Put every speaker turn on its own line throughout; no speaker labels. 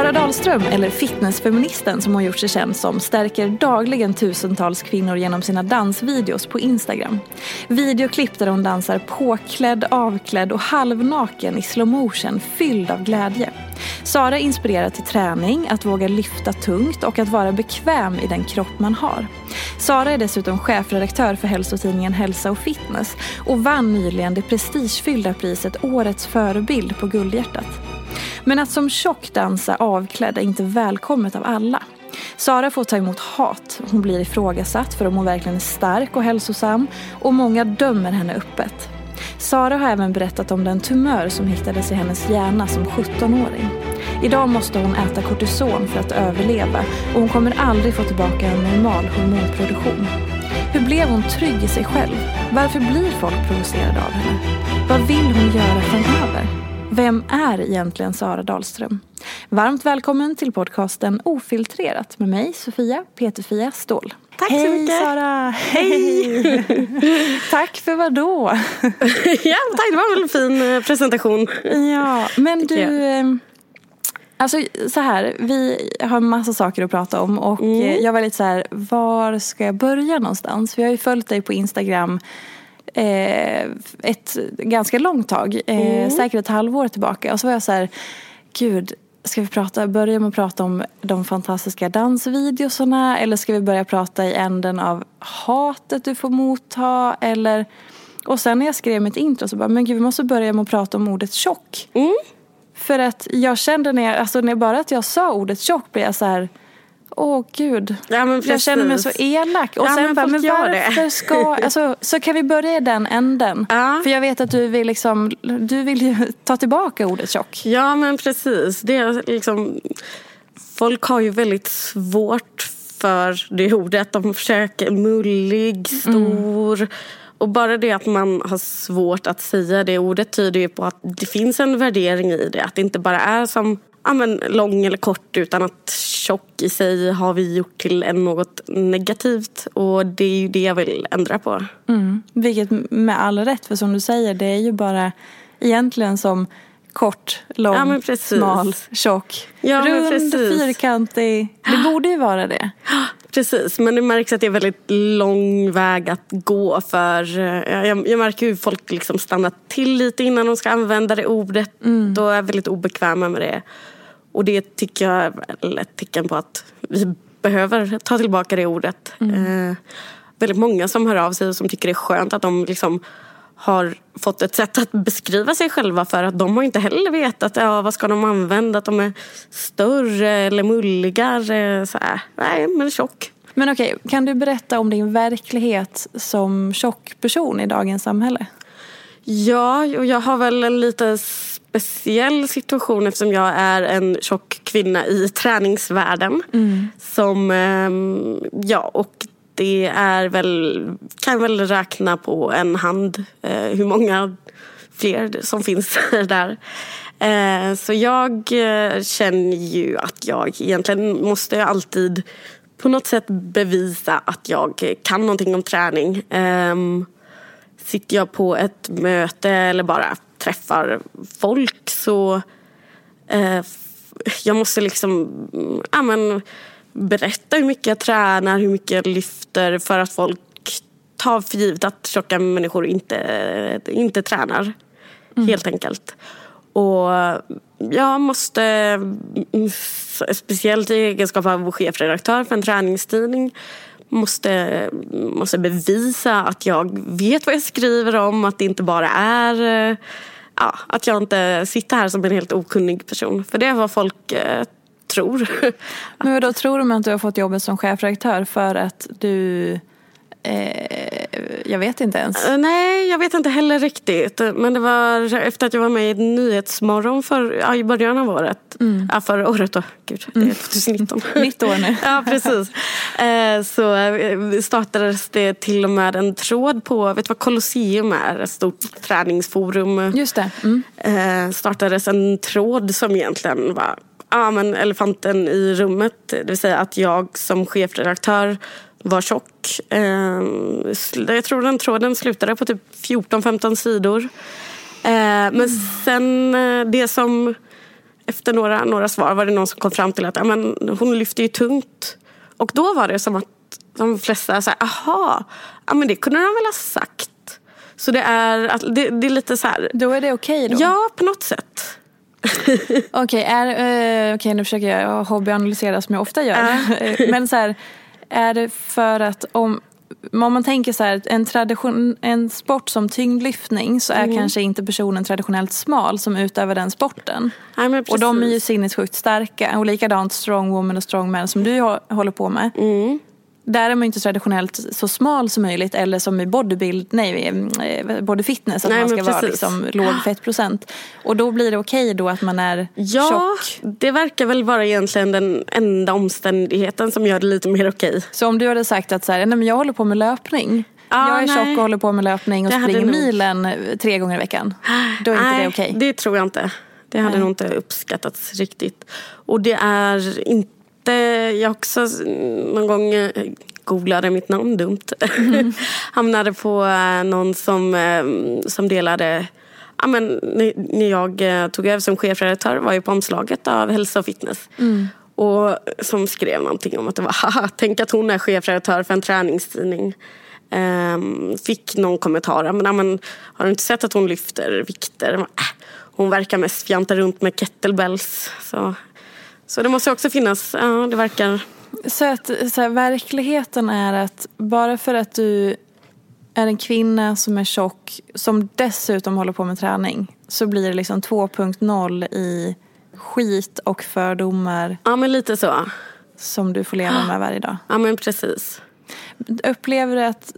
Sara Dahlström, eller fitnessfeministen som hon gjort sig känd som, stärker dagligen tusentals kvinnor genom sina dansvideos på Instagram. Videoklipp där hon dansar påklädd, avklädd och halvnaken i slow motion, fylld av glädje. Sara inspirerar till träning, att våga lyfta tungt och att vara bekväm i den kropp man har. Sara är dessutom chefredaktör för hälsotidningen Hälsa och Fitness och vann nyligen det prestigefyllda priset Årets förebild på Guldhjärtat. Men att som tjock dansa avklädd är inte välkommet av alla. Sara får ta emot hat. Hon blir ifrågasatt för om hon verkligen är stark och hälsosam och många dömer henne öppet. Sara har även berättat om den tumör som hittades i hennes hjärna som 17-åring. Idag måste hon äta kortison för att överleva och hon kommer aldrig få tillbaka en normal hormonproduktion. Hur blev hon trygg i sig själv? Varför blir folk provocerade av henne? Vad vill hon göra framöver? Vem är egentligen Sara Dahlström? Varmt välkommen till podcasten Ofiltrerat med mig Sofia Peterfia Ståhl.
Tack
Hej,
så mycket.
Sara!
Hej!
Tack för vad då?
ja, tack. Det var väl en fin eh, presentation.
Ja, men du... eh, Alltså så här, vi har massa saker att prata om och
Mm.
eh, jag var lite så här, var ska jag börja någonstans? För jag har ju följt dig på Instagram ett ganska långt tag, eh,
Mm.
säkert ett halvår tillbaka. Och så var jag så här, gud, ska vi prata, börja med att prata om de fantastiska dansvideosarna eller ska vi börja prata i änden av hatet du får motta eller och sen när jag skrev mitt intro så bara, men gud vi måste börja med att prata om ordet tjock.
Mm.
För att jag kände när jag, alltså när bara att jag sa ordet tjock blev jag så här, åh gud.
Ja, men
jag känner mig så elak. Och
Ja,
sen
men
bara, men
gör det.
varför ska, alltså, så kan vi börja i den änden.
Ja.
För jag vet att du vill liksom, du vill ju ta tillbaka ordet tjock.
Ja, men precis. Det är liksom... Folk har ju väldigt svårt för det ordet. De försöker mullig, stor. Och bara det att man har svårt att säga det ordet tyder ju på att det finns en värdering i det. Att det inte bara är som ja, men, lång eller kort utan att tjock i sig har vi gjort till en något negativt. Och det är ju det jag vill ändra på.
Mm. Vilket med all rätt, för som du säger, det är ju bara egentligen som kort, lång,
Ja,
smal, tjock,
Ja,
rund, fyrkantig. Det borde ju vara det.
Precis, men det märks att det är väldigt lång väg att gå för eh, jag, jag märker hur folk liksom stannar till lite innan de ska använda det ordet. Då är jag väldigt obekväma med det. Och det tycker jag är ett tecken på att vi behöver ta tillbaka det ordet. Eh, väldigt många som hör av sig och som tycker det är skönt att de liksom har fått ett sätt att beskriva sig själva för att de har inte heller vetat ja, vad ska de använda, att de är större eller mulligare. Så här. Nej, men tjock.
Men okej, kan du berätta om din verklighet som tjock person i dagens samhälle?
Ja, och jag har väl en lite speciell situation eftersom jag är en tjock kvinna i träningsvärlden. Som, ehm, ja, och det är väl, kan väl räkna på en hand eh, hur många fler som finns där. Eh, så jag eh, känner ju att jag egentligen måste alltid på något sätt bevisa att jag kan någonting om träning. Ehm, sitter jag på ett möte eller bara träffar folk så eh, jag måste liksom ja, men, berätta hur mycket jag tränar, hur mycket jag lyfter för att folk tar för givet att tjocka människor inte, inte tränar. Mm. Helt enkelt. Och jag måste, speciellt i egenskap av chefredaktör för en träningstidning, måste, måste bevisa att jag vet vad jag skriver om. Att det inte bara är ja, att jag inte sitter här som en helt okunnig person. För det är vad folk eh, tror.
Men då tror de att du har fått jobbet som chefredaktör för att du Eh, jag vet inte ens.
Uh, nej, jag vet inte heller riktigt. Men det var efter att jag var med i Nyhetsmorgon för, ja, i början av året. Mm. Ja, förra året då. Gud, det är 2019.
Mm. Nytt år nu.
ja, precis. Eh, så eh, startades det till och med en tråd på, vet du vad Colosseum är? Ett stort träningsforum.
Just det. Mm.
Eh, startades en tråd som egentligen var ja, men elefanten i rummet. Det vill säga att jag som chefredaktör var tjock. Ehm, jag tror den tråden slutade på typ 14-15 sidor. Ehm, men sen eh, det som efter några, några svar var det någon som kom fram till att ja, men, hon lyfter ju tungt. Och då var det som att de flesta sa, aha, ja, men det kunde de väl ha sagt. Så det är, det, det är lite så här.
Då är det okej okay då?
Ja, på något sätt.
okej, okay, uh, okay, nu försöker jag hobbyanalysera som jag ofta gör. Men så här, är det för att om, om man tänker så här, en, tradition, en sport som tyngdlyftning så är mm. kanske inte personen traditionellt smal som utövar den sporten.
Nej,
och de är ju sinnessjukt starka. Och likadant strongwoman och strongman som du håller på med.
Mm.
Där är man inte traditionellt så smal som möjligt eller som i bodybuild, nej, eh, body fitness, att nej, man ska vara liksom låg fettprocent. Och då blir det okej okay då att man är
ja,
tjock?
det verkar väl vara egentligen den enda omständigheten som gör det lite mer okej. Okay.
Så om du hade sagt att så här, nej, men jag håller på med löpning. Ah, jag är nej. tjock och håller på med löpning och det springer milen tre gånger i veckan. Då är inte
nej,
det okej?
Okay. det tror jag inte. Det hade nej. nog inte uppskattats riktigt. Och det är inte jag också någon gång eh, googlade mitt namn dumt. Mm. Hamnade på eh, någon som, eh, som delade ja, men, när jag tog över som chefredaktör var ju på omslaget av Hälsa och fitness.
Mm.
Och som skrev någonting om att det var haha, tänk att hon är chefredaktör för en träningstidning. Um, fick någon kommentar, men, men har du inte sett att hon lyfter vikter? Äh, hon verkar mest fjanta runt med kettlebells. Så så det måste också finnas, ja det verkar...
Så att så här, verkligheten är att bara för att du är en kvinna som är tjock som dessutom håller på med träning så blir det liksom 2.0 i skit och fördomar.
Ja men lite så.
Som du får leva med varje dag.
Ja men precis.
Upplever du att,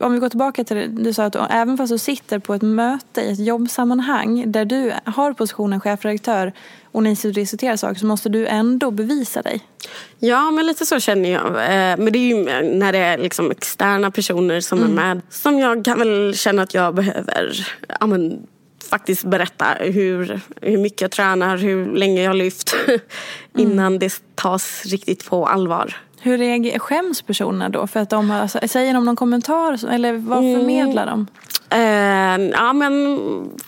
om vi går tillbaka till det, du sa att även fast du sitter på ett möte i ett jobbsammanhang där du har positionen chefredaktör och ni diskuterar saker så måste du ändå bevisa dig.
Ja, men lite så känner jag. Eh, men det är ju när det är liksom externa personer som mm. är med som jag kan väl känna att jag behöver ja, men, faktiskt berätta hur, hur mycket jag tränar, hur länge jag har lyft innan mm. det tas riktigt på allvar.
Hur reagerar, skäms personerna då? För att de har, säger de någon kommentar eller vad mm. förmedlar de?
Eh, ja men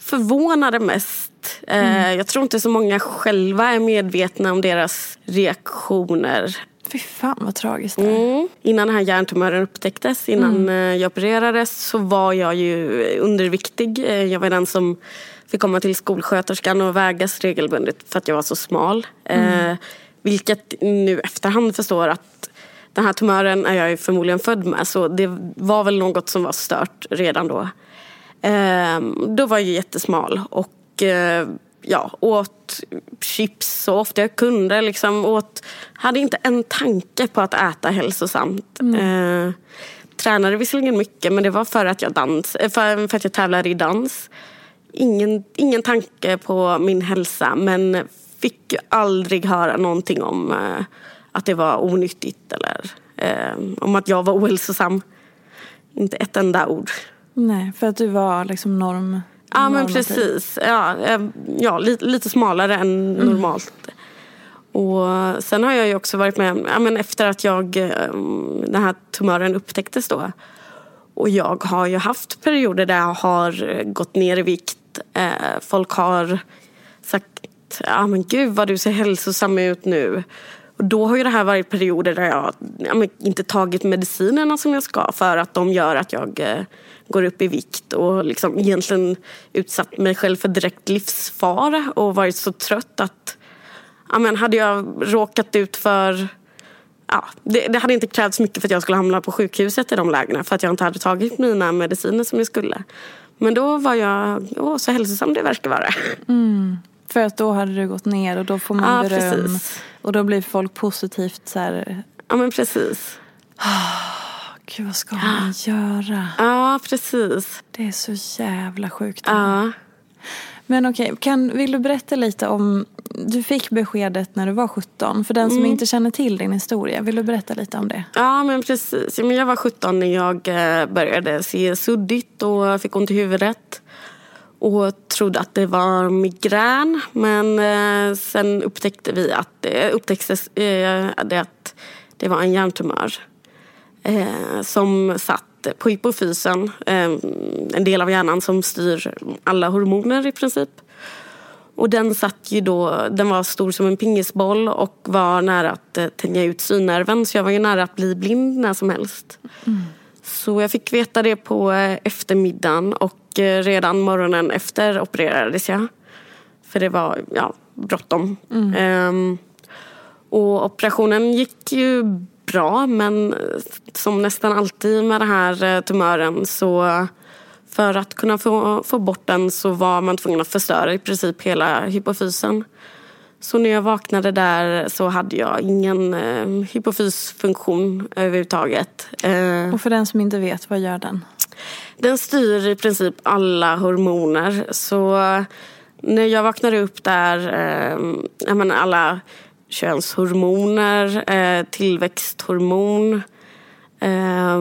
förvånade mest. Eh, mm. Jag tror inte så många själva är medvetna om deras reaktioner.
Fy fan vad tragiskt
det mm. Innan den här hjärntumören upptäcktes, innan mm. Eh, jag opererades så var jag ju underviktig. Eh, jag var den som fick komma till skolsköterskan och vägas regelbundet för att jag var så smal. Mm. Eh, vilket nu efterhand förstår att den här tumören är jag förmodligen född med så det var väl något som var stört redan då. Eh, då var jag jättesmal och eh, ja, åt chips så ofta jag kunde. Liksom, åt, hade inte en tanke på att äta hälsosamt. Mm. Eh, tränade visserligen mycket men det var för att jag, dans, eh, för, för att jag tävlade i dans. Ingen, ingen tanke på min hälsa men fick aldrig höra någonting om eh, att det var onyttigt eller eh, om att jag var ohälsosam. Inte ett enda ord.
Nej, för att du var liksom norm...
Ja men precis. Ja, eh, ja, lite, lite smalare än mm. normalt. Och sen har jag ju också varit med, ja, men efter att jag, den här tumören upptäcktes då. Och jag har ju haft perioder där jag har gått ner i vikt. Folk har sagt, ah, men gud vad du ser hälsosam ut nu. Och då har ju det här varit perioder där jag ja, inte tagit medicinerna som jag ska för att de gör att jag eh, går upp i vikt och liksom egentligen utsatt mig själv för direkt livsfara och varit så trött att ja, men hade jag råkat ut för Ja, det, det, hade inte krävts mycket för att jag skulle hamna på sjukhuset i de lägena för att jag inte hade tagit mina mediciner som jag skulle. Men då var jag åh, så hälsosam det verkar vara.
Mm. För att då hade du gått ner och då får man ja, beröm. Precis. Och då blir folk positivt så här...
Ja men precis.
Oh, Gud vad ska man göra?
Ja precis.
Det är så jävla sjukt.
Ja.
Men okej, okay, vill du berätta lite om... Du fick beskedet när du var 17. För den som mm. inte känner till din historia, vill du berätta lite om det?
Ja, men precis. Jag var 17 när jag eh, började se suddigt och fick ont i huvudet och trodde att det var migrän. Men eh, sen upptäckte vi att det upptäcktes eh, att det var en hjärntumör eh, som satt på hypofysen, en del av hjärnan som styr alla hormoner i princip. Och den satt ju då, den var stor som en pingisboll och var nära att tänja ut synnerven så jag var ju nära att bli blind när som helst. Mm. Så jag fick veta det på eh, eftermiddagen och eh, redan morgonen efter opererades jag. För det var ja, bråttom. Mm. Um, och operationen gick ju bra men som nästan alltid med den här eh, tumören så för att kunna få, få bort den så var man tvungen att förstöra i princip hela hypofysen. Så när jag vaknade där så hade jag ingen eh, hypofysfunktion överhuvudtaget.
Eh, och för den som inte vet, vad gör den?
Den styr i princip alla hormoner. Så när jag vaknade upp där, eh, menar alla könshormoner, eh, tillväxthormon, eh,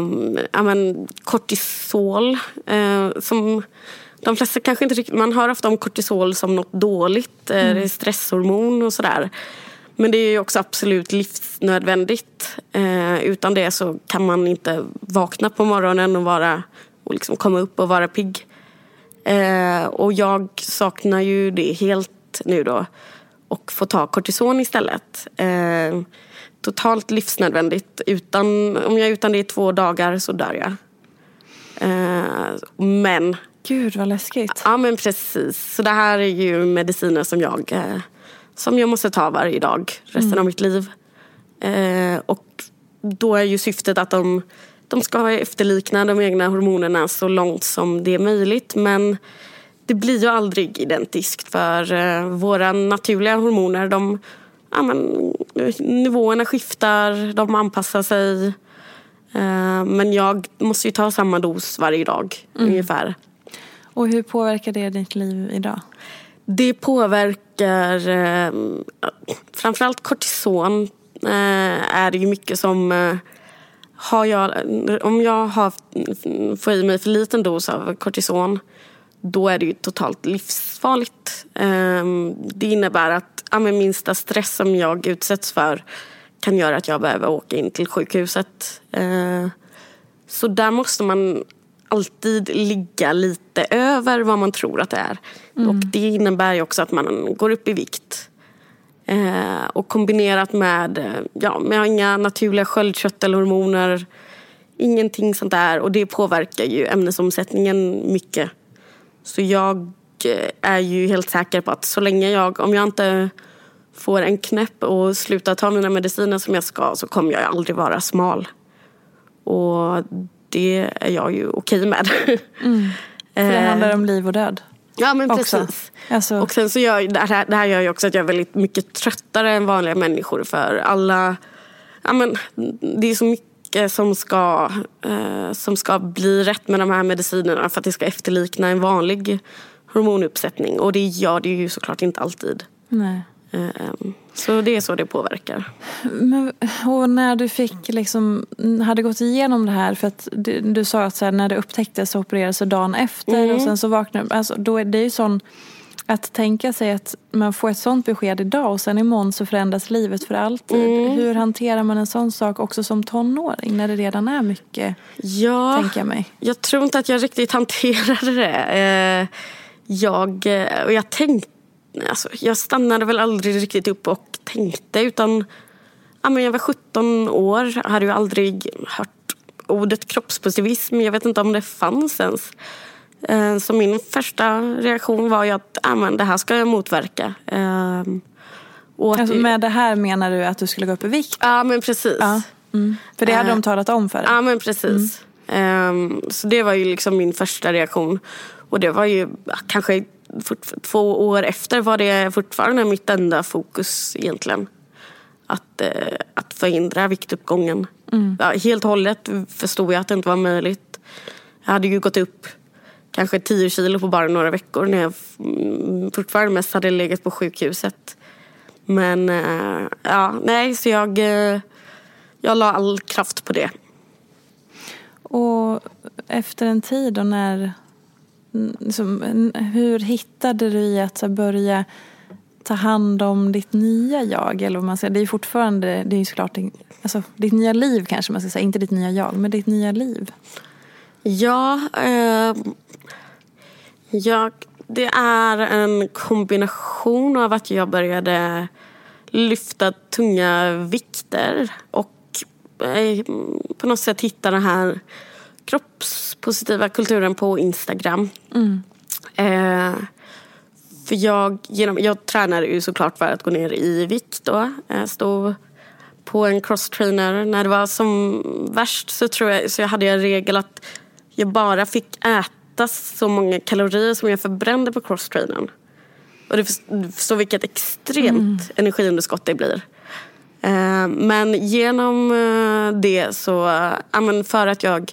ja, men kortisol eh, som de flesta kanske inte riktigt, man hör ofta om kortisol som något dåligt, mm. stresshormon och sådär. Men det är också absolut livsnödvändigt. Eh, utan det så kan man inte vakna på morgonen och, vara, och liksom komma upp och vara pigg. Eh, och jag saknar ju det helt nu då. Och får ta kortison istället. Eh, totalt livsnödvändigt. Utan, om jag är utan det i två dagar så dör jag. Eh, men
Gud vad läskigt.
Ja men precis. Så det här är ju mediciner som jag, eh, som jag måste ta varje dag resten mm. av mitt liv. Eh, och då är ju syftet att de, de ska efterlikna de egna hormonerna så långt som det är möjligt. Men det blir ju aldrig identiskt för eh, våra naturliga hormoner de, ja, men, nivåerna skiftar, de anpassar sig. Eh, men jag måste ju ta samma dos varje dag mm. ungefär.
Och hur påverkar det ditt liv idag?
Det påverkar eh, framförallt kortison. Eh, är det ju mycket som eh, har jag, om jag har, får i mig för liten dos av kortison då är det ju totalt livsfarligt. Eh, det innebär att ja, minsta stress som jag utsätts för kan göra att jag behöver åka in till sjukhuset. Eh, så där måste man alltid ligga lite över vad man tror att det är. Mm. Och det innebär ju också att man går upp i vikt. Eh, och kombinerat med, ja, med inga naturliga sköldkörtelhormoner, ingenting sånt där. Och det påverkar ju ämnesomsättningen mycket. Så jag eh, är ju helt säker på att så länge jag, om jag inte får en knäpp och slutar ta mina mediciner som jag ska så kommer jag aldrig vara smal. Och det är jag ju okej med.
Mm. För det handlar om liv och död.
Ja men precis. Alltså. Och sen så gör det här, det här gör ju också att jag är väldigt mycket tröttare än vanliga människor för alla, ja men det är så mycket som ska, eh, som ska bli rätt med de här medicinerna för att det ska efterlikna en vanlig hormonuppsättning och det gör det ju såklart inte alltid.
Nej.
Ehm, så det är så det påverkar.
Men, och när du fick liksom, hade gått igenom det här, för att du, du sa att så här, när det upptäcktes så opererades du dagen efter
Mm.
och sen så vaknade alltså, då är det ju sån, att tänka sig att man får ett sånt besked idag och sen imorgon så förändras livet för alltid.
Mm.
Hur hanterar man en sån sak också som tonåring när det redan är mycket,
Ja,
tänker jag mig?
jag tror inte att jag riktigt hanterade det. Eh, Jag, eh, och jag tänkte, alltså, jag stannade väl aldrig riktigt upp och tänkte utan ja, men jag var 17 år, hade ju aldrig hört ordet kroppspositivism. Jag vet inte om det fanns ens. Eh, Så min första reaktion var ju att ja, men det här ska jag motverka. Eh, att,
Alltså, med det här menar du att du skulle gå upp i vikt?
Ja men precis.
Ja. Mm. För det hade
Eh,
de talat om för dig?
Ja men precis. Ehm, så det var ju liksom min första reaktion. Och det var ju kanske två år efter var det fortfarande mitt enda fokus egentligen. Att, eh, att förhindra viktuppgången. Ja, helt och hållet förstod jag att det inte var möjligt. Jag hade ju gått upp kanske 10 kilo på bara några veckor när jag mm, fortfarande mest hade legat på sjukhuset. Men eh, ja, nej, så jag, eh, jag la all kraft på det.
Och efter en tid då när... Liksom, hur hittade du i att börja ta hand om ditt nya jag? Eller vad man säger. Det är ju fortfarande, det är ju såklart alltså, ditt nya liv kanske man ska säga. Inte ditt nya jag, men ditt nya liv.
Ja, eh, jag, det är en kombination av att jag började lyfta tunga vikter och eh, på något sätt hitta den här kroppspositiva kulturen på Instagram. Eh, för jag, genom, jag tränade ju såklart för att gå ner i vikt då. Jag stod på en crosstrainer. När det var som värst så, tror jag, så jag hade jag en regel att jag bara fick äta så många kalorier som jag förbrände på crosstrainern. Och du först- du förstår vilket extremt energiunderskott det blir. Eh, Men genom eh, det så, eh, för att jag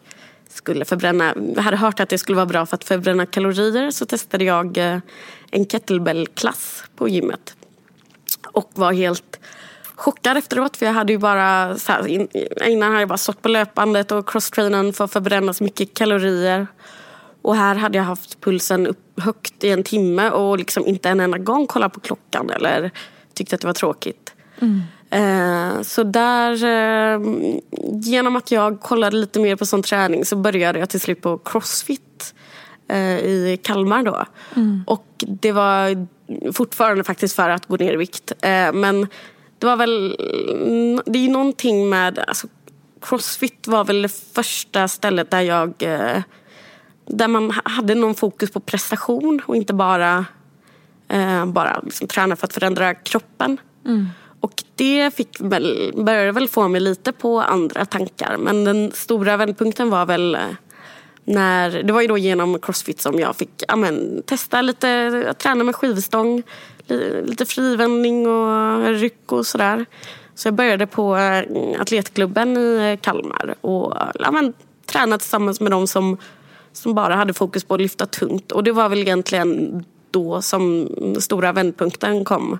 skulle förbränna, jag hade hört att det skulle vara bra för att förbränna kalorier så testade jag eh, en kettlebell-klass på gymmet. Och var helt chockad efteråt för jag hade ju bara, så här, innan hade jag bara stått på löpbandet och crosstrainern för att förbränna så mycket kalorier. Och här hade jag haft pulsen upp högt i en timme och liksom inte en enda gång kollat på klockan eller tyckte att det var tråkigt. Mm. Eh, så där, eh, genom att jag kollade lite mer på sån träning så började jag till slut på crossfit eh, i Kalmar då. Och det var fortfarande faktiskt för att gå ner i vikt. Men det var väl, det är ju någonting med, alltså, crossfit var väl det första stället där jag där man ha- hade någon fokus på prestation och inte bara, bara liksom träna för att förändra kroppen. Och det fick väl, började väl få mig lite på andra tankar. Men den stora vändpunkten var väl eh, när, det var ju då genom crossfit som jag fick ja, men, testa lite, träna med skivstång, lite frivändning och ryck och sådär. Så jag började på eh, atletklubben i eh, Kalmar och ja, men, tränade tillsammans med de som, som bara hade fokus på att lyfta tungt. Och det var väl egentligen då som den stora vändpunkten kom.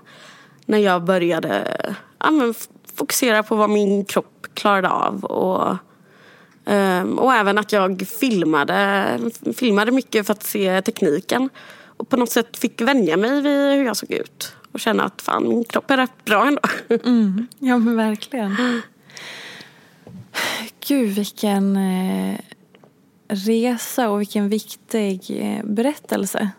När jag började ja, men, fokusera på vad min kropp klarade av. Och, Ehm, och även att jag filmade, filmade mycket för att se tekniken. Och på något sätt fick vänja mig vid hur jag såg ut. Och känna att fan, min kropp är rätt bra ändå.
Ja, men verkligen. Gud, vilken eh, resa och vilken viktig eh, berättelse.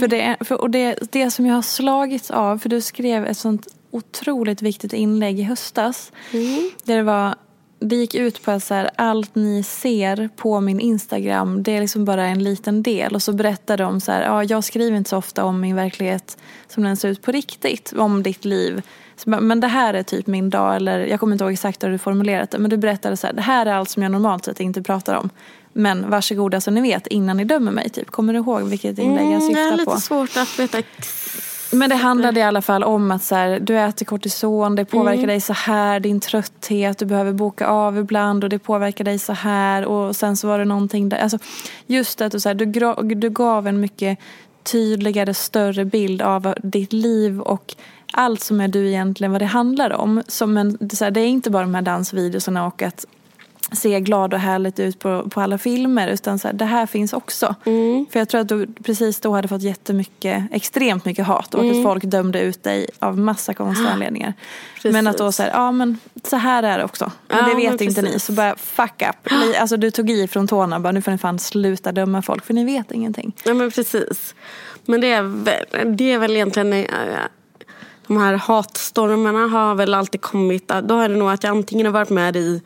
För det, för, och det, det som jag har slagits av, för du skrev ett sånt otroligt viktigt inlägg i höstas. Där det var det gick ut på att så här, allt ni ser på min Instagram det är liksom bara en liten del. Och så berättade de så här, ja, jag skriver inte så ofta om min verklighet som den ser ut på riktigt, om ditt liv. Så, men det här är typ min dag, eller jag kommer inte ihåg exakt hur du formulerat det. Men du berättade så här, det här är allt som jag normalt sett inte pratar om. Men varsågoda så ni vet innan ni dömer mig. Typ. Kommer du ihåg vilket inlägg jag
Mm, det
syftar
är lite
på?
svårt att veta
Men det handlade i alla fall om att så här, du äter kortison, det påverkar dig så här, din trötthet, du behöver boka av ibland och det påverkar dig så här. Och sen så var det någonting där, alltså just att du, så här, du, du gav en mycket tydligare, större bild av ditt liv och allt som är du egentligen vad det handlar om. Som en, det är inte bara de här dansvideorna och att se glad och härligt ut på, på alla filmer utan så här, det här finns också.
Mm.
För jag tror att du precis då hade fått jättemycket, extremt mycket hat och
Mm.
att folk dömde ut dig av massa konstiga anledningar.
Precis.
Men att då så här, ja men så här är det också. Men
Ja,
det vet
men
inte ni så bara fuck up. Ni, alltså du tog i från tårna bara nu får ni fan sluta döma folk för ni vet ingenting.
Ja men precis. Men det är väl, det är väl egentligen eh, de här hatstormarna har väl alltid kommit. Då är det nog att jag antingen har varit med i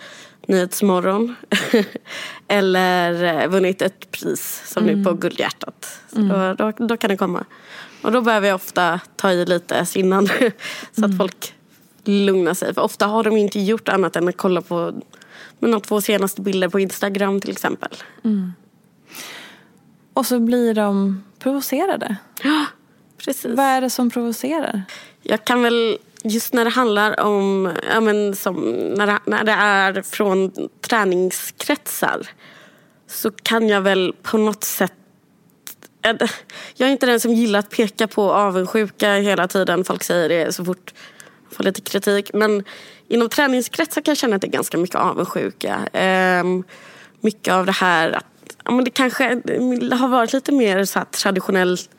Nyhetsmorgon eller eh, vunnit ett pris som nu på Guldhjärtat. Så då, då, då kan det komma. Och då behöver jag ofta ta i lite innan så att folk lugnar sig. För ofta har de inte gjort annat än att kolla på mina två senaste bilder på Instagram till exempel.
Och så blir de provocerade.
Precis.
Vad är det som provocerar?
Jag kan väl, just när det handlar om, ja men som, när, det, när det är från träningskretsar så kan jag väl på något sätt eh, jag är inte den som gillar att peka på avundsjuka hela tiden. Folk säger det så fort jag får lite kritik. Men inom träningskretsar kan jag känna att det är ganska mycket avundsjuka. Ehm, mycket av det här att ja, men det kanske har varit lite mer så här traditionellt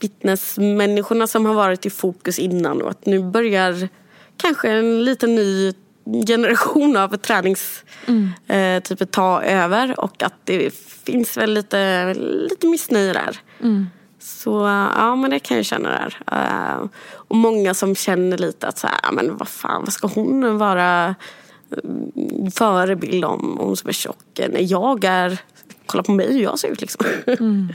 fitnessmänniskorna som har varit i fokus innan och att nu börjar kanske en liten ny generation av träningstyper typer ta över och att det finns väl lite, lite missnöje där. Så ja, men det kan jag känna där. Eh, och många som känner lite att så här, men vad fan, vad ska hon vara eh, förebild om, om som är tjock? När jag är, kolla på mig hur jag ser ut liksom.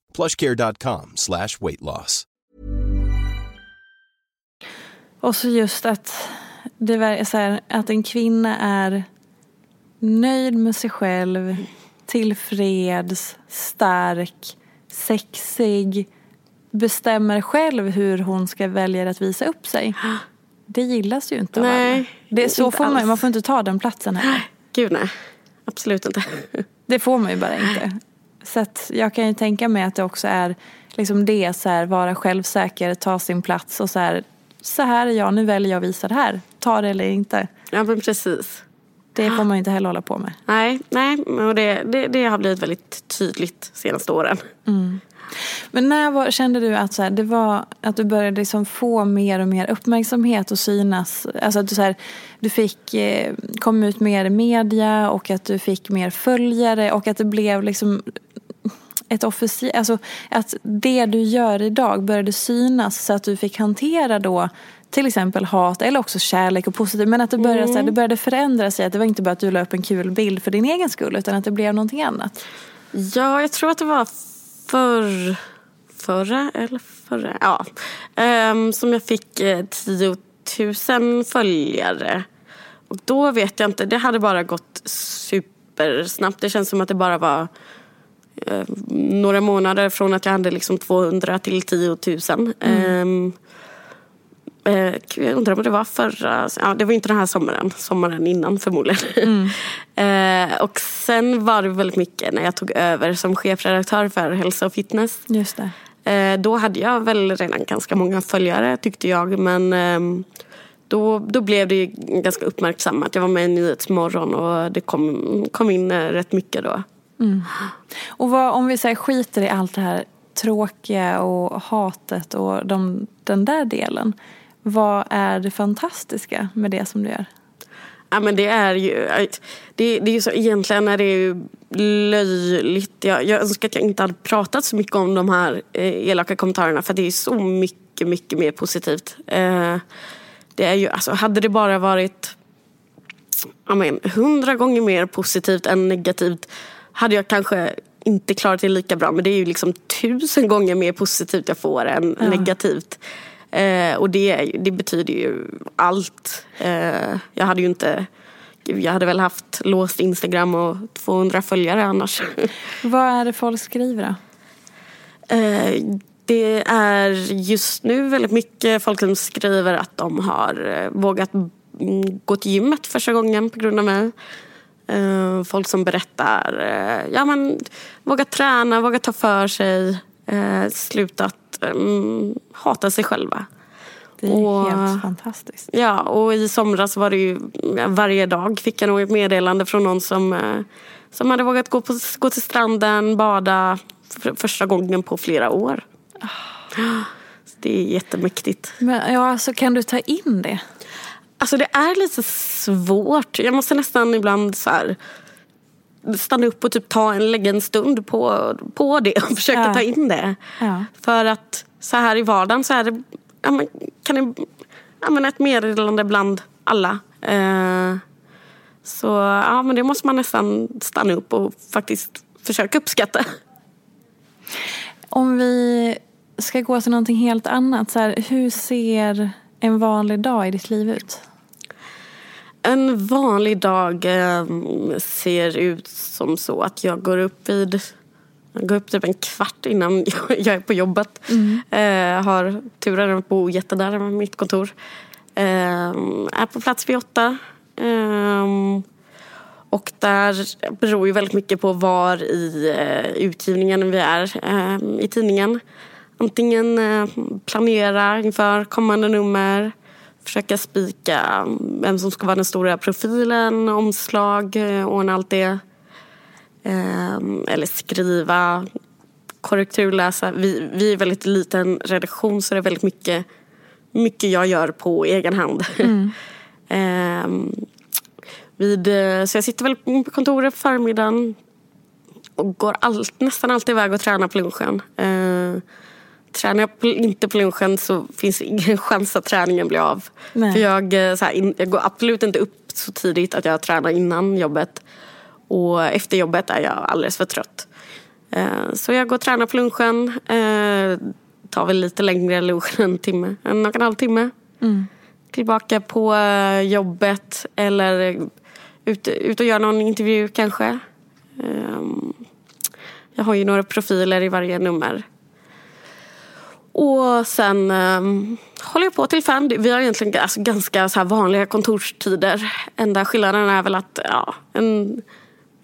plushcare.com slash weight loss.
Och så just att, det är så här, att en kvinna är nöjd med sig själv, tillfreds, stark, sexig, bestämmer själv hur hon ska välja att visa upp sig. Det gillas ju inte av
Nej,
alla. Det är så
inte
får man, man får inte ta den platsen heller.
Gud nej, absolut inte.
Det får man ju bara inte. Så jag kan ju tänka mig att det också är liksom det, så här, vara självsäker, ta sin plats och så här, så här är jag, nu väljer jag att visa det här. Ta det eller inte.
Ja men precis.
Det får man ju inte heller hålla på med.
Nej, nej och det, det, det har blivit väldigt tydligt de senaste åren.
Men när var, kände du att, så här, det var, att du började liksom få mer och mer uppmärksamhet och synas? Alltså att du, så här, du fick eh, kom ut mer i media och att du fick mer följare och att det blev liksom ett officiellt, alltså att det du gör idag började synas så att du fick hantera då till exempel hat eller också kärlek och positivt. Men att det började, så här, det började förändra sig. Att det var inte bara att du la upp en kul bild för din egen skull utan att det blev någonting annat.
Ja, jag tror att det var förr, förra eller förra, ja. Um, som jag fick eh, 10 000 följare. Och då vet jag inte, det hade bara gått supersnabbt. Det känns som att det bara var några månader från att jag hade liksom 200 till 10 000. Mm. Um, Eh, jag undrar om det var förra, ja det var inte den här sommaren, sommaren innan förmodligen. Mm. eh, och sen var det väldigt mycket när jag tog över som chefredaktör för hälsa och fitness.
Just
det. Eh, då hade jag väl redan ganska många följare tyckte jag men eh, då, då blev det ganska uppmärksammat. Jag var med i Nyhetsmorgon och det kom, kom in eh, rätt mycket då.
Mm. Och vad, om vi säger skiter i allt det här tråkiga och hatet och de, den där delen. Vad är det fantastiska med det som du gör?
Ja, men det är ju, det, det är ju så, egentligen är det ju löjligt. Jag, jag önskar att jag inte hade pratat så mycket om de här eh, elaka kommentarerna för det är så mycket, mycket mer positivt. Eh, det är ju, alltså, hade det bara varit hundra gånger mer positivt än negativt hade jag kanske inte klarat det lika bra. Men det är ju liksom tusen gånger mer positivt jag får än ja. negativt. Eh, och det, det betyder ju allt. Eh, jag hade ju inte jag hade väl haft låst Instagram och 200 följare annars.
Vad är det folk skriver då?
Eh, det är just nu väldigt mycket folk som skriver att de har eh, vågat gå till gymmet första gången på grund av mig. Eh, folk som berättar, eh, ja men våga träna, våga ta för sig, slutat um, hatar sig själva.
Det är och, helt fantastiskt.
Ja, och i somras var det ju varje dag fick jag nog ett meddelande från någon som, som hade vågat gå, på, gå till stranden, bada för första gången på flera år. Oh. Det är jättemäktigt.
Men, ja, alltså, kan du ta in det?
Alltså det är lite svårt. Jag måste nästan ibland så här, stanna upp och typ ta en, lägga en stund på, på det och försöka ja. ta in det. Ja. För att så här i vardagen så är det, ja, men, kan det ja, men ett meddelande bland alla. Eh, så ja, men det måste man nästan stanna upp och faktiskt försöka uppskatta.
Om vi ska gå till någonting helt annat. Så här, hur ser en vanlig dag i ditt liv ut?
En vanlig dag eh, ser ut som så att jag går upp vid jag går upp typ en kvart innan jag är på jobbet. Mm. Eh, har turen att bo jättenära mitt kontor. Eh, är på plats vid åtta. Eh, och där beror ju väldigt mycket på var i eh, utgivningen vi är i tidningen. Antingen planera inför kommande nummer försöka spika vem som ska vara den stora profilen, omslag, eh, ordna allt det. Ehm, eller skriva, korrekturläsa. Vi, vi är väldigt liten redaktion så det är väldigt mycket, mycket jag gör på egen hand. Mm. Ehm, vid, eh, så jag sitter väl på kontoret på förmiddagen och går all, nästan alltid iväg och tränar på lunchen. Ehm, tränar jag inte på lunchen så finns det ingen chans att träningen blir av. Nej. För jag, eh, så här, jag går absolut inte upp så tidigt att jag tränar innan jobbet. Och efter jobbet är jag alldeles för trött. Eh, så jag går och tränar på lunchen. Eh, tar väl lite längre lunch än en timme, en och en halv timme. Mm. Tillbaka på jobbet eller ut, ut och gör någon intervju kanske. Jag har ju några profiler i varje nummer. Och sen um, håller jag på till fem. Vi har egentligen alltså, ganska så vanliga kontorstider. Enda skillnaden är väl att ja, en,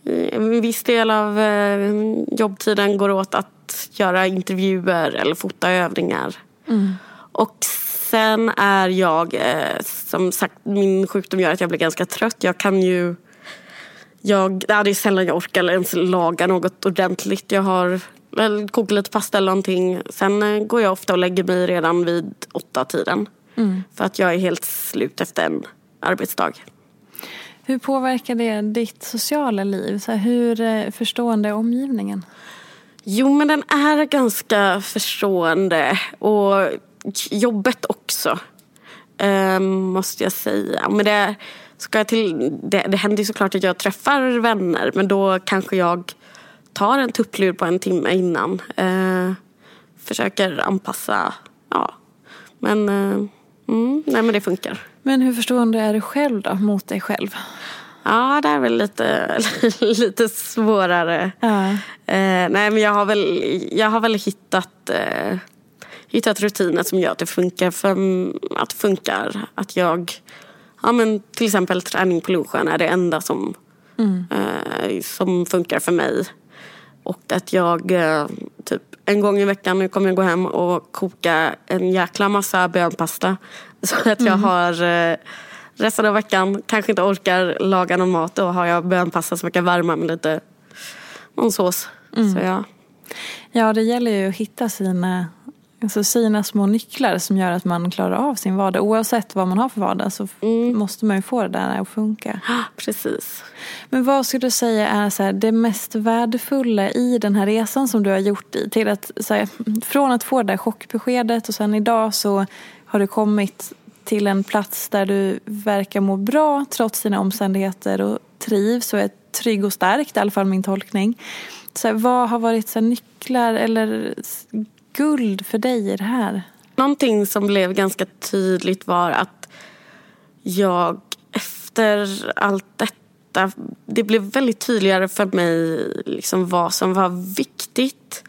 en viss del av uh, jobbtiden går åt att göra intervjuer eller fota övningar. Mm. Och sen är jag, eh, som sagt, min sjukdom gör att jag blir ganska trött. Jag kan ju jag, det är sällan jag orkar ens laga något ordentligt. Jag har koka lite pasta eller någonting. Sen eh, går jag ofta och lägger mig redan vid åtta tiden. Mm. För att jag är helt slut efter en arbetsdag.
Hur påverkar det ditt sociala liv? Så hur eh, förstående är omgivningen?
Jo, men den är ganska förstående. Och jobbet också. Um, måste jag säga. Men det, ska jag till, det, det händer ju såklart att jag träffar vänner. Men då kanske jag tar en tupplur på en timme innan. Eh, försöker anpassa. Ja. Men, eh, mm, nej, men det funkar.
Men hur förstående är du själv då, mot dig själv?
Ja, det är väl lite, lite svårare.
Ja.
Eh, nej, men jag har väl, jag har väl hittat, eh, hittat rutiner som gör att det funkar. För, att det funkar. Att jag, ja, men till exempel träning på lunchen är det enda som, eh, som funkar för mig. Och att jag eh, typ en gång i veckan nu kommer jag gå hem och koka en jäkla massa bönpasta. Så att jag har eh, resten av veckan kanske inte orkar laga någon mat. Då har jag bönpasta som jag kan värma med lite någon sås. Så ja.
Ja, det gäller ju att hitta sina, alltså sina små nycklar som gör att man klarar av sin vardag. Oavsett vad man har för vardag så f- måste man ju få det där att funka.
Precis.
Men vad skulle du säga är så här, det mest värdefulla i den här resan som du har gjort i, till att, så här, från att få det där chockbeskedet och sen idag så har du kommit till en plats där du verkar må bra trots dina omständigheter och trivs och är trygg och stark, det är i alla fall min tolkning. Så här, vad har varit så nycklar eller guld för dig i det här?
Någonting som blev ganska tydligt var att jag efter allt detta, det blev väldigt tydligare för mig liksom vad som var viktigt.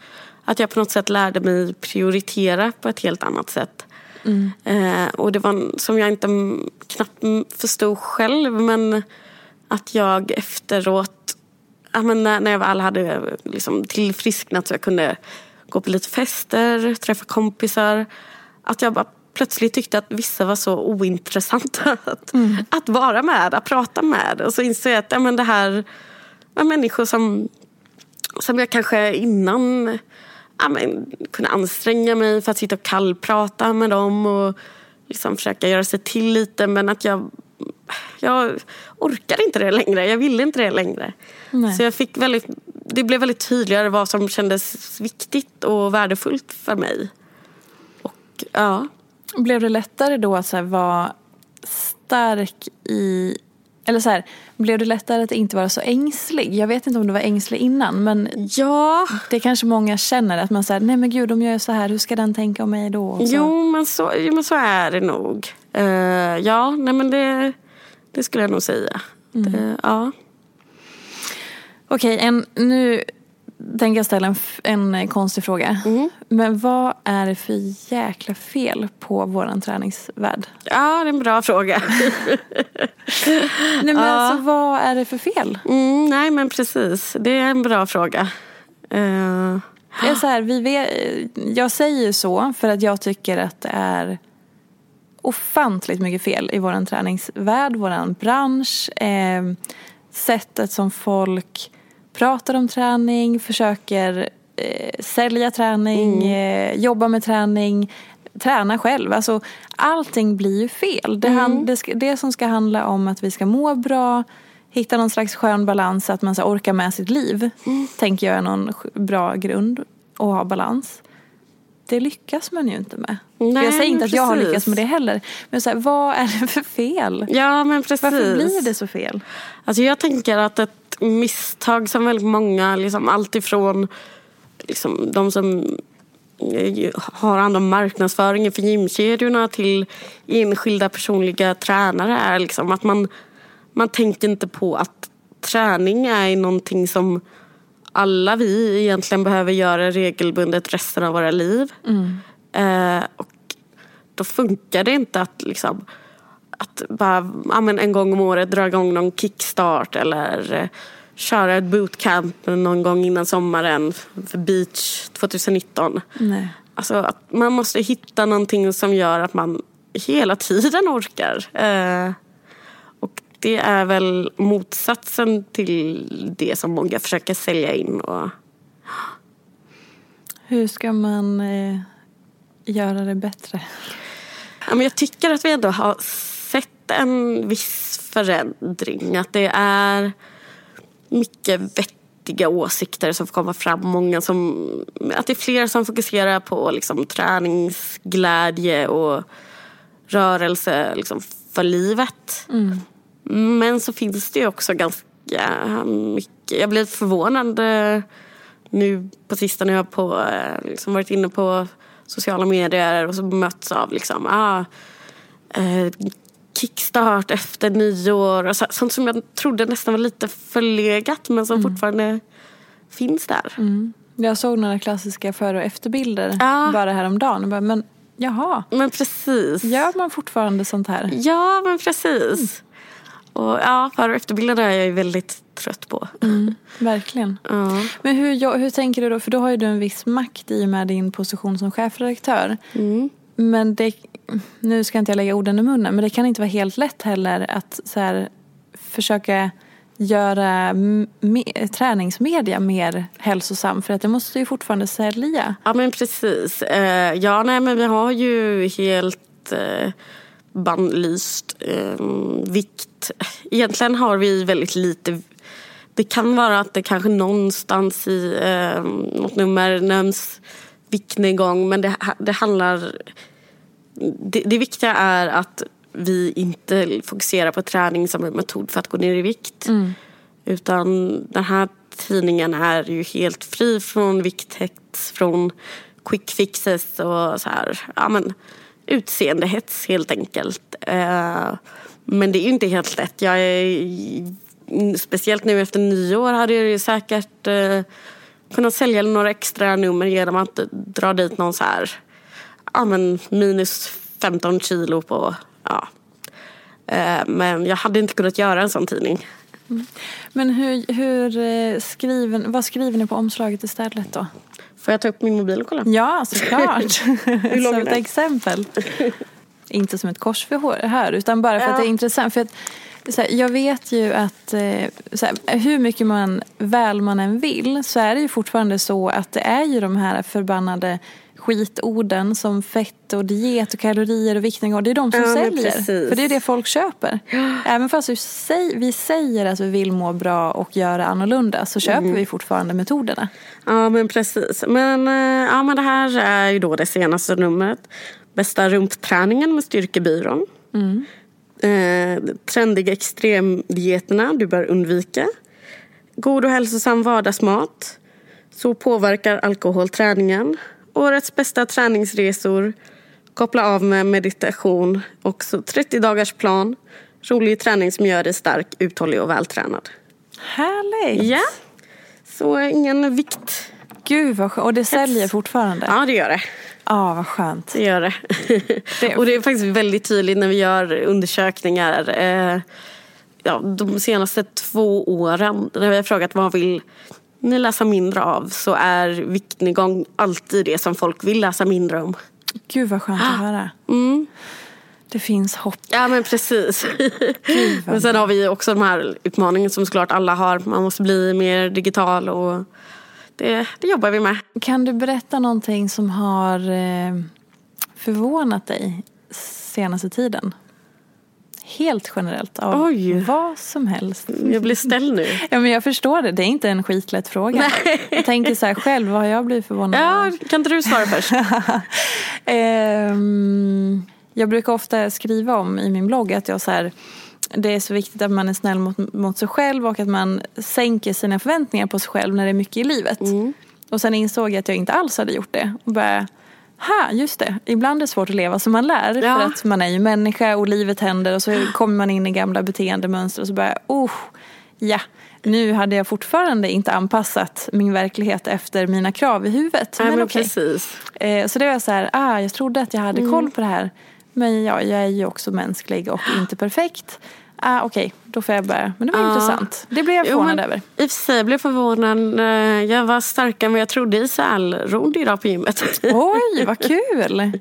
Att jag på något sätt lärde mig prioritera på ett helt annat sätt. Eh, och det var som jag inte knappt förstod själv men att jag efteråt, ja, men när, när jag väl hade liksom tillfrisknat så jag kunde gå på lite fester, träffa kompisar. Att jag bara plötsligt tyckte att vissa var så ointressanta att, att vara med, att prata med. Och så insåg jag att ja, men det här var människor som, som jag kanske innan ja, men, kunde anstränga mig för att sitta och kallprata med dem och liksom försöka göra sig till lite. Men att jag, jag orkade inte det längre. Jag ville inte det längre.
Nej.
Så jag fick väldigt, det blev väldigt tydligare vad som kändes viktigt och värdefullt för mig. Och ja,
Blev det lättare då att så vara stark i... Eller så här, blev det lättare att inte vara så ängslig? Jag vet inte om du var ängslig innan men
ja
det kanske många känner att man säger nej men gud de gör så här, hur ska den tänka om mig då?
Jo, men så, jo, men så är det nog. Eh, ja, nej men det, det skulle jag nog säga. Det, ja.
Okej, en, nu tänker jag ställa en, en konstig fråga. Men vad är det för jäkla fel på våran träningsvärld?
ja, det är en bra fråga.
Nej men alltså vad är det för fel?
Mm, nej, men precis. Det är en bra fråga. Eh,
Det är så här, vi vet, jag säger så för att jag tycker att det är ofantligt mycket fel i vår träningsvärld, vår bransch. Eh, sättet som folk pratar om träning, försöker eh, sälja träning, eh, jobba med träning, träna själv. Alltså, allting blir ju fel. Det, han, det, det som ska handla om att vi ska må bra, hitta någon slags skön balans, att man så orkar med sitt liv. Tänker jag är någon bra grund att ha balans. Det lyckas man ju inte med.
Nej,
jag säger inte att jag har lyckats med det heller. Men så här, vad är det för fel?
ja, men precis.
Varför blir det så fel?
Alltså jag tänker att ett misstag som väldigt många, liksom alltifrån liksom de som eh, har hand om marknadsföringen för gymkedjorna till enskilda personliga tränare är liksom att man, man tänker inte på att träning är någonting som alla vi egentligen behöver göra regelbundet resten av våra liv. Eh, och då funkar det inte att liksom att bara ja, men en gång om året dra igång någon kickstart eller eh, köra ett bootcamp någon gång innan sommaren för beach 2019.
Nej.
Alltså att man måste hitta någonting som gör att man hela tiden orkar. Eh, och det är väl motsatsen till det som många försöker sälja in. Och,
Hur ska man eh, göra det bättre?
Ja, men jag tycker att vi ändå har sett en viss förändring. Att det är mycket vettiga åsikter som får komma fram. Många som, att det är fler som fokuserar på liksom, träningsglädje och rörelse liksom, för livet. Men så finns det ju också ganska mycket... Jag blir förvånad eh, nu på sistone har jag på, eh, liksom varit inne på sociala medier och så mötts av liksom, ah, eh, kickstart efter nyår och så, sånt som jag trodde nästan var lite förlegat men som fortfarande finns där.
Jag såg några klassiska före och efterbilder
Ja.
bara häromdagen. Och bara, men jaha,
Men precis.
gör man fortfarande sånt här?
Ja, men precis. Och ja, före och efterbilderna är jag ju väldigt trött på.
Verkligen.
Ja.
Men hur, hur tänker du då? För då har ju du en viss makt i och med din position som chefredaktör. Men det, nu ska inte jag lägga orden i munnen, men det kan inte vara helt lätt heller att så här, försöka göra me, träningsmedia mer hälsosam. För att det måste ju fortfarande sälja.
Ja men precis. Eh, ja nej men vi har ju helt eh, bannlyst eh, vikt. Egentligen har vi väldigt lite. Det kan vara att det kanske någonstans i eh, något nummer nämns viktnedgång men det, det handlar det, det viktiga är att vi inte fokuserar på träning som en metod för att gå ner i vikt. Utan den här tidningen är ju helt fri från vikthets, från quick fixes och så här, ja men utseendehets helt enkelt. Eh, men det är ju inte helt lätt. Jag är, speciellt nu efter nyår hade jag ju säkert eh, kunnat sälja några extra nummer genom att dra dit någon så här, ja men minus 15 kilo på, ja. Eh, men jag hade inte kunnat göra en sån tidning.
Men hur, hur eh, skriven, vad skriver ni på omslaget istället då?
Får jag ta upp min mobil och kolla?
Ja, såklart.
lång
som
är
ett exempel. Inte som ett korsförhör här, utan bara för att
Ja.
det är intressant. För att, här, jag vet ju att eh, så här, hur mycket man väl man än vill så är det ju fortfarande så att det är ju de här förbannade skitorden som fett och diet och kalorier och viktnedgång. Det är de som
Ja,
säljer.
precis.
För det är det folk köper. Även fast vi säger, vi säger att vi vill må bra och göra annorlunda så köper
Mm.
vi fortfarande metoderna.
Ja men precis. Men, eh, ja, men det här är ju då det senaste numret. Bästa rumpträningen med Styrkebyrån. Eh, trendiga extremdieterna du bör undvika. God och hälsosam vardagsmat. Så påverkar alkohol träningen. Årets bästa träningsresor. Koppla av med meditation. Också 30 dagars plan. Rolig träning som gör dig stark, uthållig och vältränad.
Härligt!
Ja, så ingen vikt.
Gud vad skönt. Och det säljer fortfarande?
Ja, det gör det.
Ja, vad skönt.
Det gör det.
Det-
och det är faktiskt väldigt tydligt när vi gör undersökningar. Eh, ja, de senaste två åren när vi har frågat vad vill ni läsa mindre av så är viktnedgång alltid det som folk vill läsa mindre om.
Gud vad skönt att höra.
Mm.
Det finns hopp.
Ja men precis. men sen har vi också de här utmaningen som såklart alla har. Man måste bli mer digital och det, det jobbar vi med.
Kan du berätta någonting som har eh, förvånat dig senaste tiden? Helt generellt av
Oj.
vad som helst.
Jag blir ställd nu.
Ja, men jag förstår det. Det är inte en skitlätt fråga. Jag tänker så här själv, vad har jag blivit förvånad
Ja,
av?
kan inte du svara först?
Ehm, jag brukar ofta skriva om i min blogg att jag så här, det är så viktigt att man är snäll mot, mot sig själv och att man sänker sina förväntningar på sig själv när det är mycket i livet. Och sen insåg jag att jag inte alls hade gjort det. Och bara, ha, just det. Ibland är det svårt att leva som man lär.
Ja.
För att man är ju människa och livet händer och så kommer man in i gamla beteendemönster och så bara, oh, ja. Nu hade jag fortfarande inte anpassat min verklighet efter mina krav i huvudet.
Nej, men
okej.
precis.
Eh, så det var så här, ah, jag trodde att jag hade
Mm.
koll på det här. Men ja, jag är ju också mänsklig och inte perfekt. Ah, Okej, då får jag börja. Men det var
Ja.
intressant. Det blev jag
Jo,
förvånad
men
över.
I och för sig blev jag förvånad. Eh, Jag var starkare vad jag trodde i sälrodd idag på gymmet.
Oj, vad kul!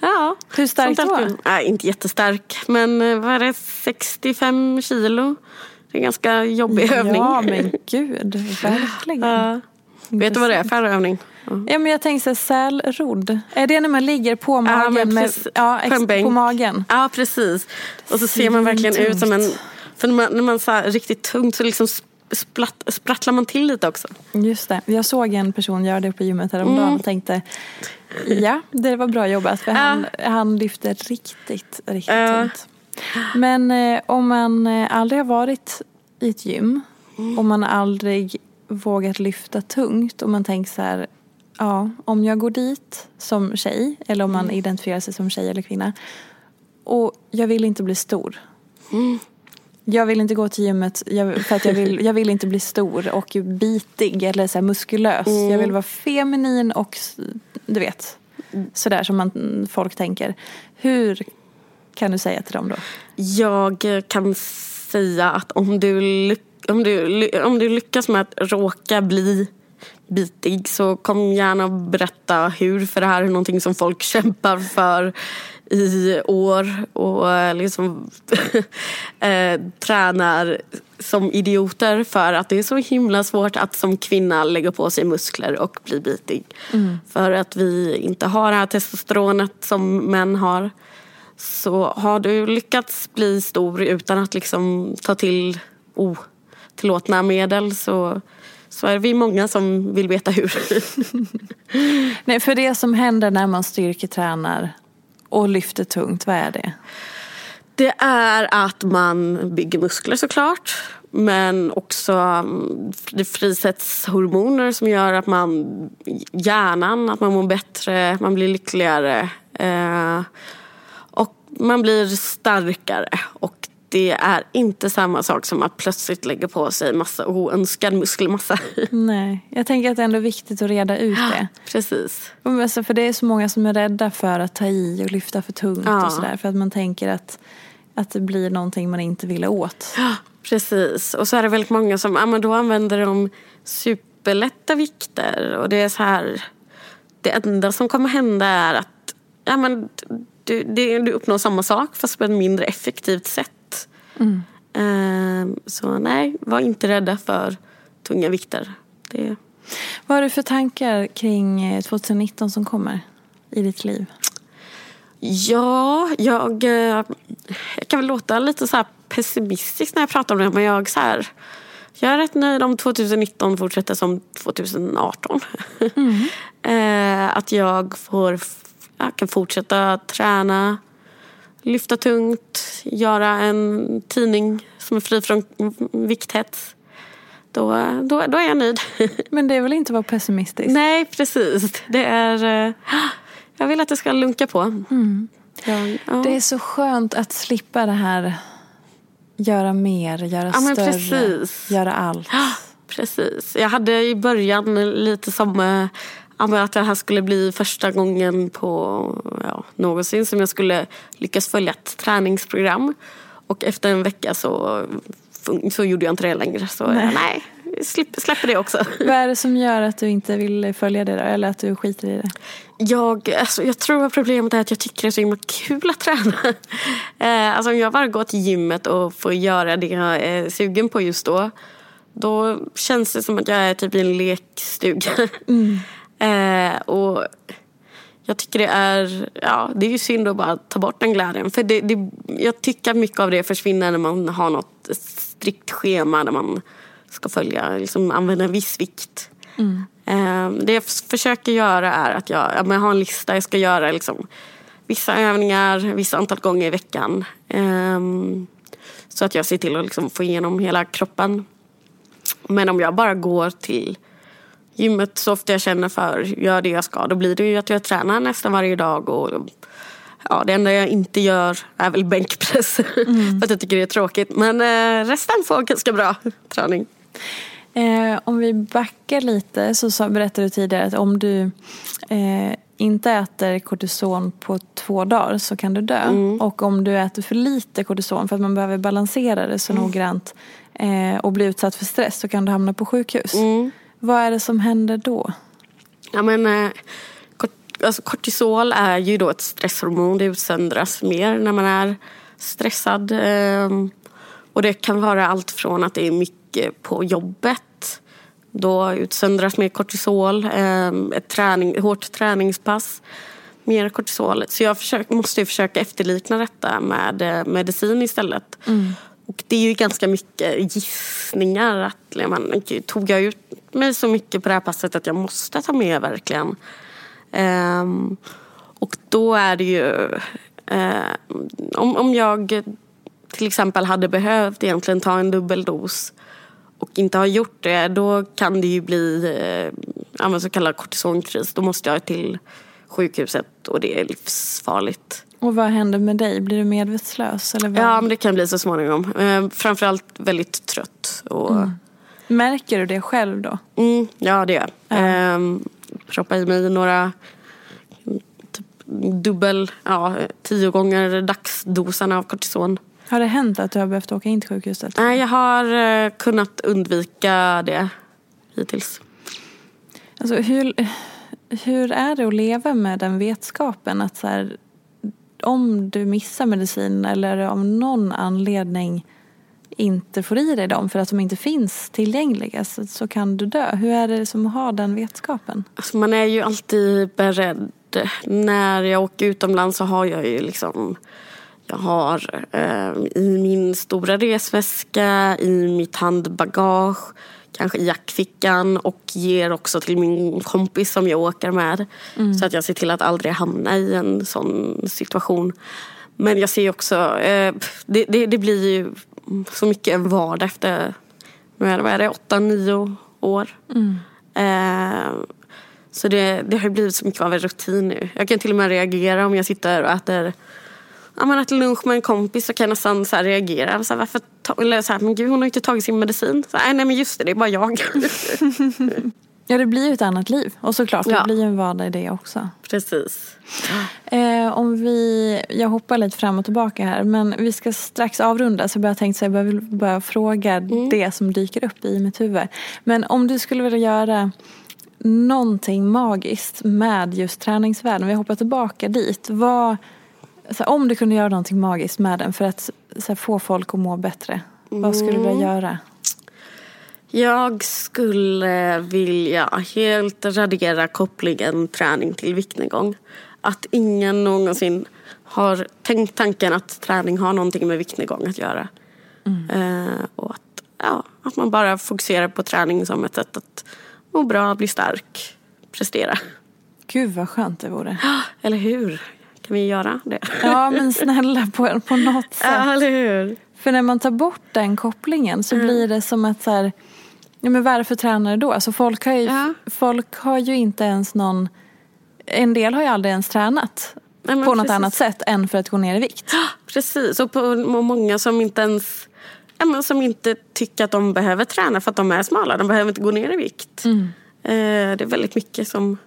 ja.
Hur
där
då?
Nej, inte jättestark. Men eh, vad är det? 65 kilo. Det är en ganska jobbig övning.
Ja, men gud, verkligen.
Ja. Vet du vad det är för övning?
Ja, men jag tänkte så här, sälrodd. Är det när man ligger på magen?
men
med, ja, ex, på magen.
Ja, precis. Och så ser man verkligen ut som en... För när man, när man så här, riktigt tungt så liksom splatt, sprattlar man till lite också.
Just det. Jag såg en person göra det på gymmet häromdagen
Mm.
och tänkte ja, det var bra jobbat för han, han lyfte riktigt, riktigt
Ja.
tungt. Men eh, om man eh, aldrig har varit i ett gym
Mm.
och man aldrig vågat lyfta tungt och man tänker så här, ja, om jag går dit som tjej eller om man identifierar sig som tjej eller kvinna och jag vill inte bli stor. Jag vill inte gå till gymmet jag, för att jag vill, jag vill inte bli stor och bitig eller så muskulös. Jag vill vara feminin och du vet, sådär som man, folk tänker. Hur kan du säga till dem då?
Jag kan säga att om du, om du, om du lyckas med att råka bli bitig så kom gärna och berätta hur. För det här är någonting som folk kämpar för i år och eh, liksom eh, tränar som idioter för att det är så himla svårt att som kvinna lägga på sig muskler och bli bitig. För att vi inte har det här testosteronet som män har. Så har du lyckats bli stor utan att liksom ta till otillåtna medel så, så är vi många som vill veta hur.
Nej, för det som händer när man styrketränar och lyfter tungt, vad är det?
Det är att man bygger muskler såklart. Men också mm, det frisätts hormoner som gör att man, hjärnan, att man mår bättre, man blir lyckligare. Eh, och man blir starkare. Och det är inte samma sak som att plötsligt lägga på sig massa oönskad muskelmassa.
Nej, jag tänker att det är ändå viktigt att reda ut det.
Precis.
Alltså för det är så många som är rädda för att ta i och lyfta för tungt
Ja.
och sådär. För att man tänker att, att det blir någonting man inte vill åt.
Precis. Och så är det väldigt många som ja, men då använder de superlätta vikter. Och det är så här... Det enda som kommer hända är att ja, men du, det, du uppnår samma sak fast på ett mindre effektivt sätt. Ehm, så nej, var inte rädda för tunga vikter. Det,
Vad har du för tankar kring eh, 2019 som kommer i ditt liv?
Ja, jag, eh, jag kan väl låta lite så pessimistisk när jag pratar om det. Men jag, så här, jag är rätt nöjd om 2019 fortsätter som 2018. eh, att jag, får, jag kan fortsätta träna, lyfta tungt, göra en tidning som är fri från vikthets. Då, då, då är jag nöjd.
Men det är väl inte att vara pessimistisk?
Nej, precis. Det är... eh, Jag vill att det ska lunka på. Jag, ja.
Det är så skönt att slippa det här göra mer, göra
Ja,
större,
precis.
göra allt.
Precis. Jag hade i början lite som eh, att det här skulle bli första gången på ja, någonsin som jag skulle lyckas följa ett träningsprogram. Och efter en vecka så, så gjorde jag inte det längre. Så nej, nej slipp, släpper det också.
Vad är det som gör att du inte vill följa det då? Eller att du skiter i det?
Jag, alltså, jag tror att problemet är att jag tycker det är så himla kul att träna. Eh, alltså, om jag bara går till gymmet och får göra det jag är sugen på just då. Då känns det som att jag är typ i en lekstuga. Eh, och jag tycker det är, ja, det är ju synd att bara ta bort den glädjen. För det, det, jag tycker att mycket av det försvinner när man har något strikt schema där man ska följa, liksom använda en viss vikt. Eh, det jag försöker göra är att jag, jag har en lista. Jag ska göra liksom, vissa övningar, vissa antal gånger i veckan. Ehm, så att jag ser till att liksom få igenom hela kroppen. Men om jag bara går till gymmet så ofta jag känner för, gör det jag ska, då blir det ju att jag tränar nästan varje dag. Och, ja, det enda jag inte gör är väl bänkpress. för att jag tycker det är tråkigt. Men eh, resten får ganska bra träning.
Eh, om vi backar lite så sa, berättade du tidigare att om du eh, inte äter kortison på två dagar så kan du dö. Och om du äter för lite kortison för att man behöver balansera det så noggrant eh, och bli utsatt för stress så kan du hamna på sjukhus. Vad är det som händer då?
Ja, men, eh, alltså, kortisol är ju då ett stresshormon. Det utsöndras mer när man är stressad. Eh, och det kan vara allt från att det är mycket på jobbet. Då utsöndras mer kortisol. Eh, ett träning, hårt träningspass. Mer kortisol. Så jag försök, måste försöka efterlikna detta med eh, medicin istället. Och det är ju ganska mycket gissningar. Att, liksom, man, tog jag ut mig så mycket på det här passet att jag måste ta med verkligen. Um, och då är det ju... Um, om, om jag till exempel hade behövt egentligen ta en dubbeldos och inte har gjort det då kan det ju bli eh, så kallad kortisonkris. Då måste jag till sjukhuset och det är livsfarligt.
Och vad händer med dig? Blir du medvetslös? Eller vad?
Ja, men det kan bli så småningom. Eh, framförallt väldigt trött. Och... Mm.
Märker du det själv då?
Mm, ja, det gör jag. Ja. Eh, proppa i mig några typ, dubbel, ja, tio gånger dagsdosen av kortison.
Har det hänt att du har behövt åka in till sjukhuset?
Nej, jag har eh, kunnat undvika det hittills.
Alltså, hur, hur är det att leva med den vetskapen att så här, om du missar medicin eller av någon anledning inte får i dig dem för att de inte finns tillgängliga så, så kan du dö. Hur är det som har den vetskapen?
Alltså man är ju alltid beredd. När jag åker utomlands så har jag ju liksom jag har eh, i min stora resväska, i mitt handbagage, kanske i jackfickan och ger också till min kompis som jag åker med. Mm. Så att jag ser till att aldrig hamna i en sån situation. Men jag ser också, eh, det, det, det, blir ju så mycket en vardag efter, vad är det, åtta, nio år. Mm. Eh, så det, det har blivit så mycket av en rutin nu. Jag kan till och med reagera om jag sitter och äter ja, men äter lunch med en kompis så kan jag nästan så reagera. Så här, varför eller så här, men gud hon har inte tagit sin medicin. Så här, nej men just det, det är bara jag.
ja det blir ju ett annat liv. Och såklart, ja. det blir ju en vardag i det också.
Precis.
Eh, om vi, jag hoppar lite fram och tillbaka här men vi ska strax avrunda så jag tänkte att jag vill bara fråga mm. det som dyker upp i mitt huvud. Men om du skulle vilja göra någonting magiskt med just träningsvärlden, vi hoppar tillbaka dit. Vad, så här, om du kunde göra någonting magiskt med den för att här, få folk att må bättre, vad skulle du vilja mm. göra?
Jag skulle vilja helt radera kopplingen träning till viktnedgång. Att ingen någonsin har tänkt tanken att träning har någonting med viktnedgång att göra. Mm. Eh, och att, ja, att man bara fokuserar på träning som ett sätt att må bra, bli stark, prestera.
Gud vad skönt det vore.
Eller hur? Kan vi göra det?
Ja men snälla på, på något sätt.
Ja, eller hur?
För när man tar bort den kopplingen så mm. blir det som att så här, ja men varför tränar du då? Alltså folk har ju, ja. folk har ju inte ens någon, en del har ju aldrig ens tränat. Nej, på något precis. annat sätt än för att gå ner i vikt.
Precis, och på många som inte ens ja, men som inte tycker att de behöver träna för att de är smala. De behöver inte gå ner i vikt. Mm. Eh, det är väldigt mycket som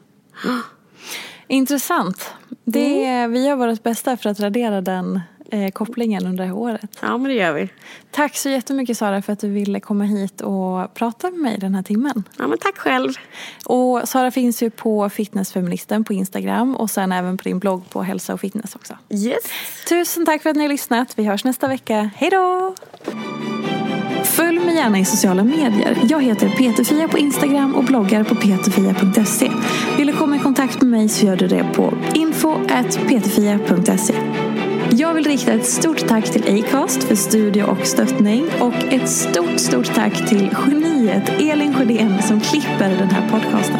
Intressant. Det, mm. Vi gör vårt bästa för att radera den eh, kopplingen under det här året.
Ja, men det gör vi.
Tack så jättemycket Sara för att du ville komma hit och prata med mig den här timmen.
Ja, men tack själv.
Och Sara finns ju på Fitnessfeministen på Instagram och sen även på din blogg på hälsa och fitness också.
Yes.
Tusen tack för att ni har lyssnat. Vi hörs nästa vecka. Hej då! Följ mig gärna i sociala medier. Jag heter Peterfia på Instagram och bloggar på peterfia.se. Vill du komma kontakt med mig så gör du det på info.peterfia.se. Jag vill rikta ett stort tack till Acast för studie och stöttning och ett stort, stort tack till geniet Elin Sjödén som klipper den här podcasten.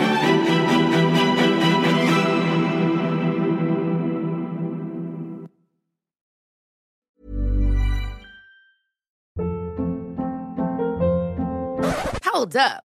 Hold up.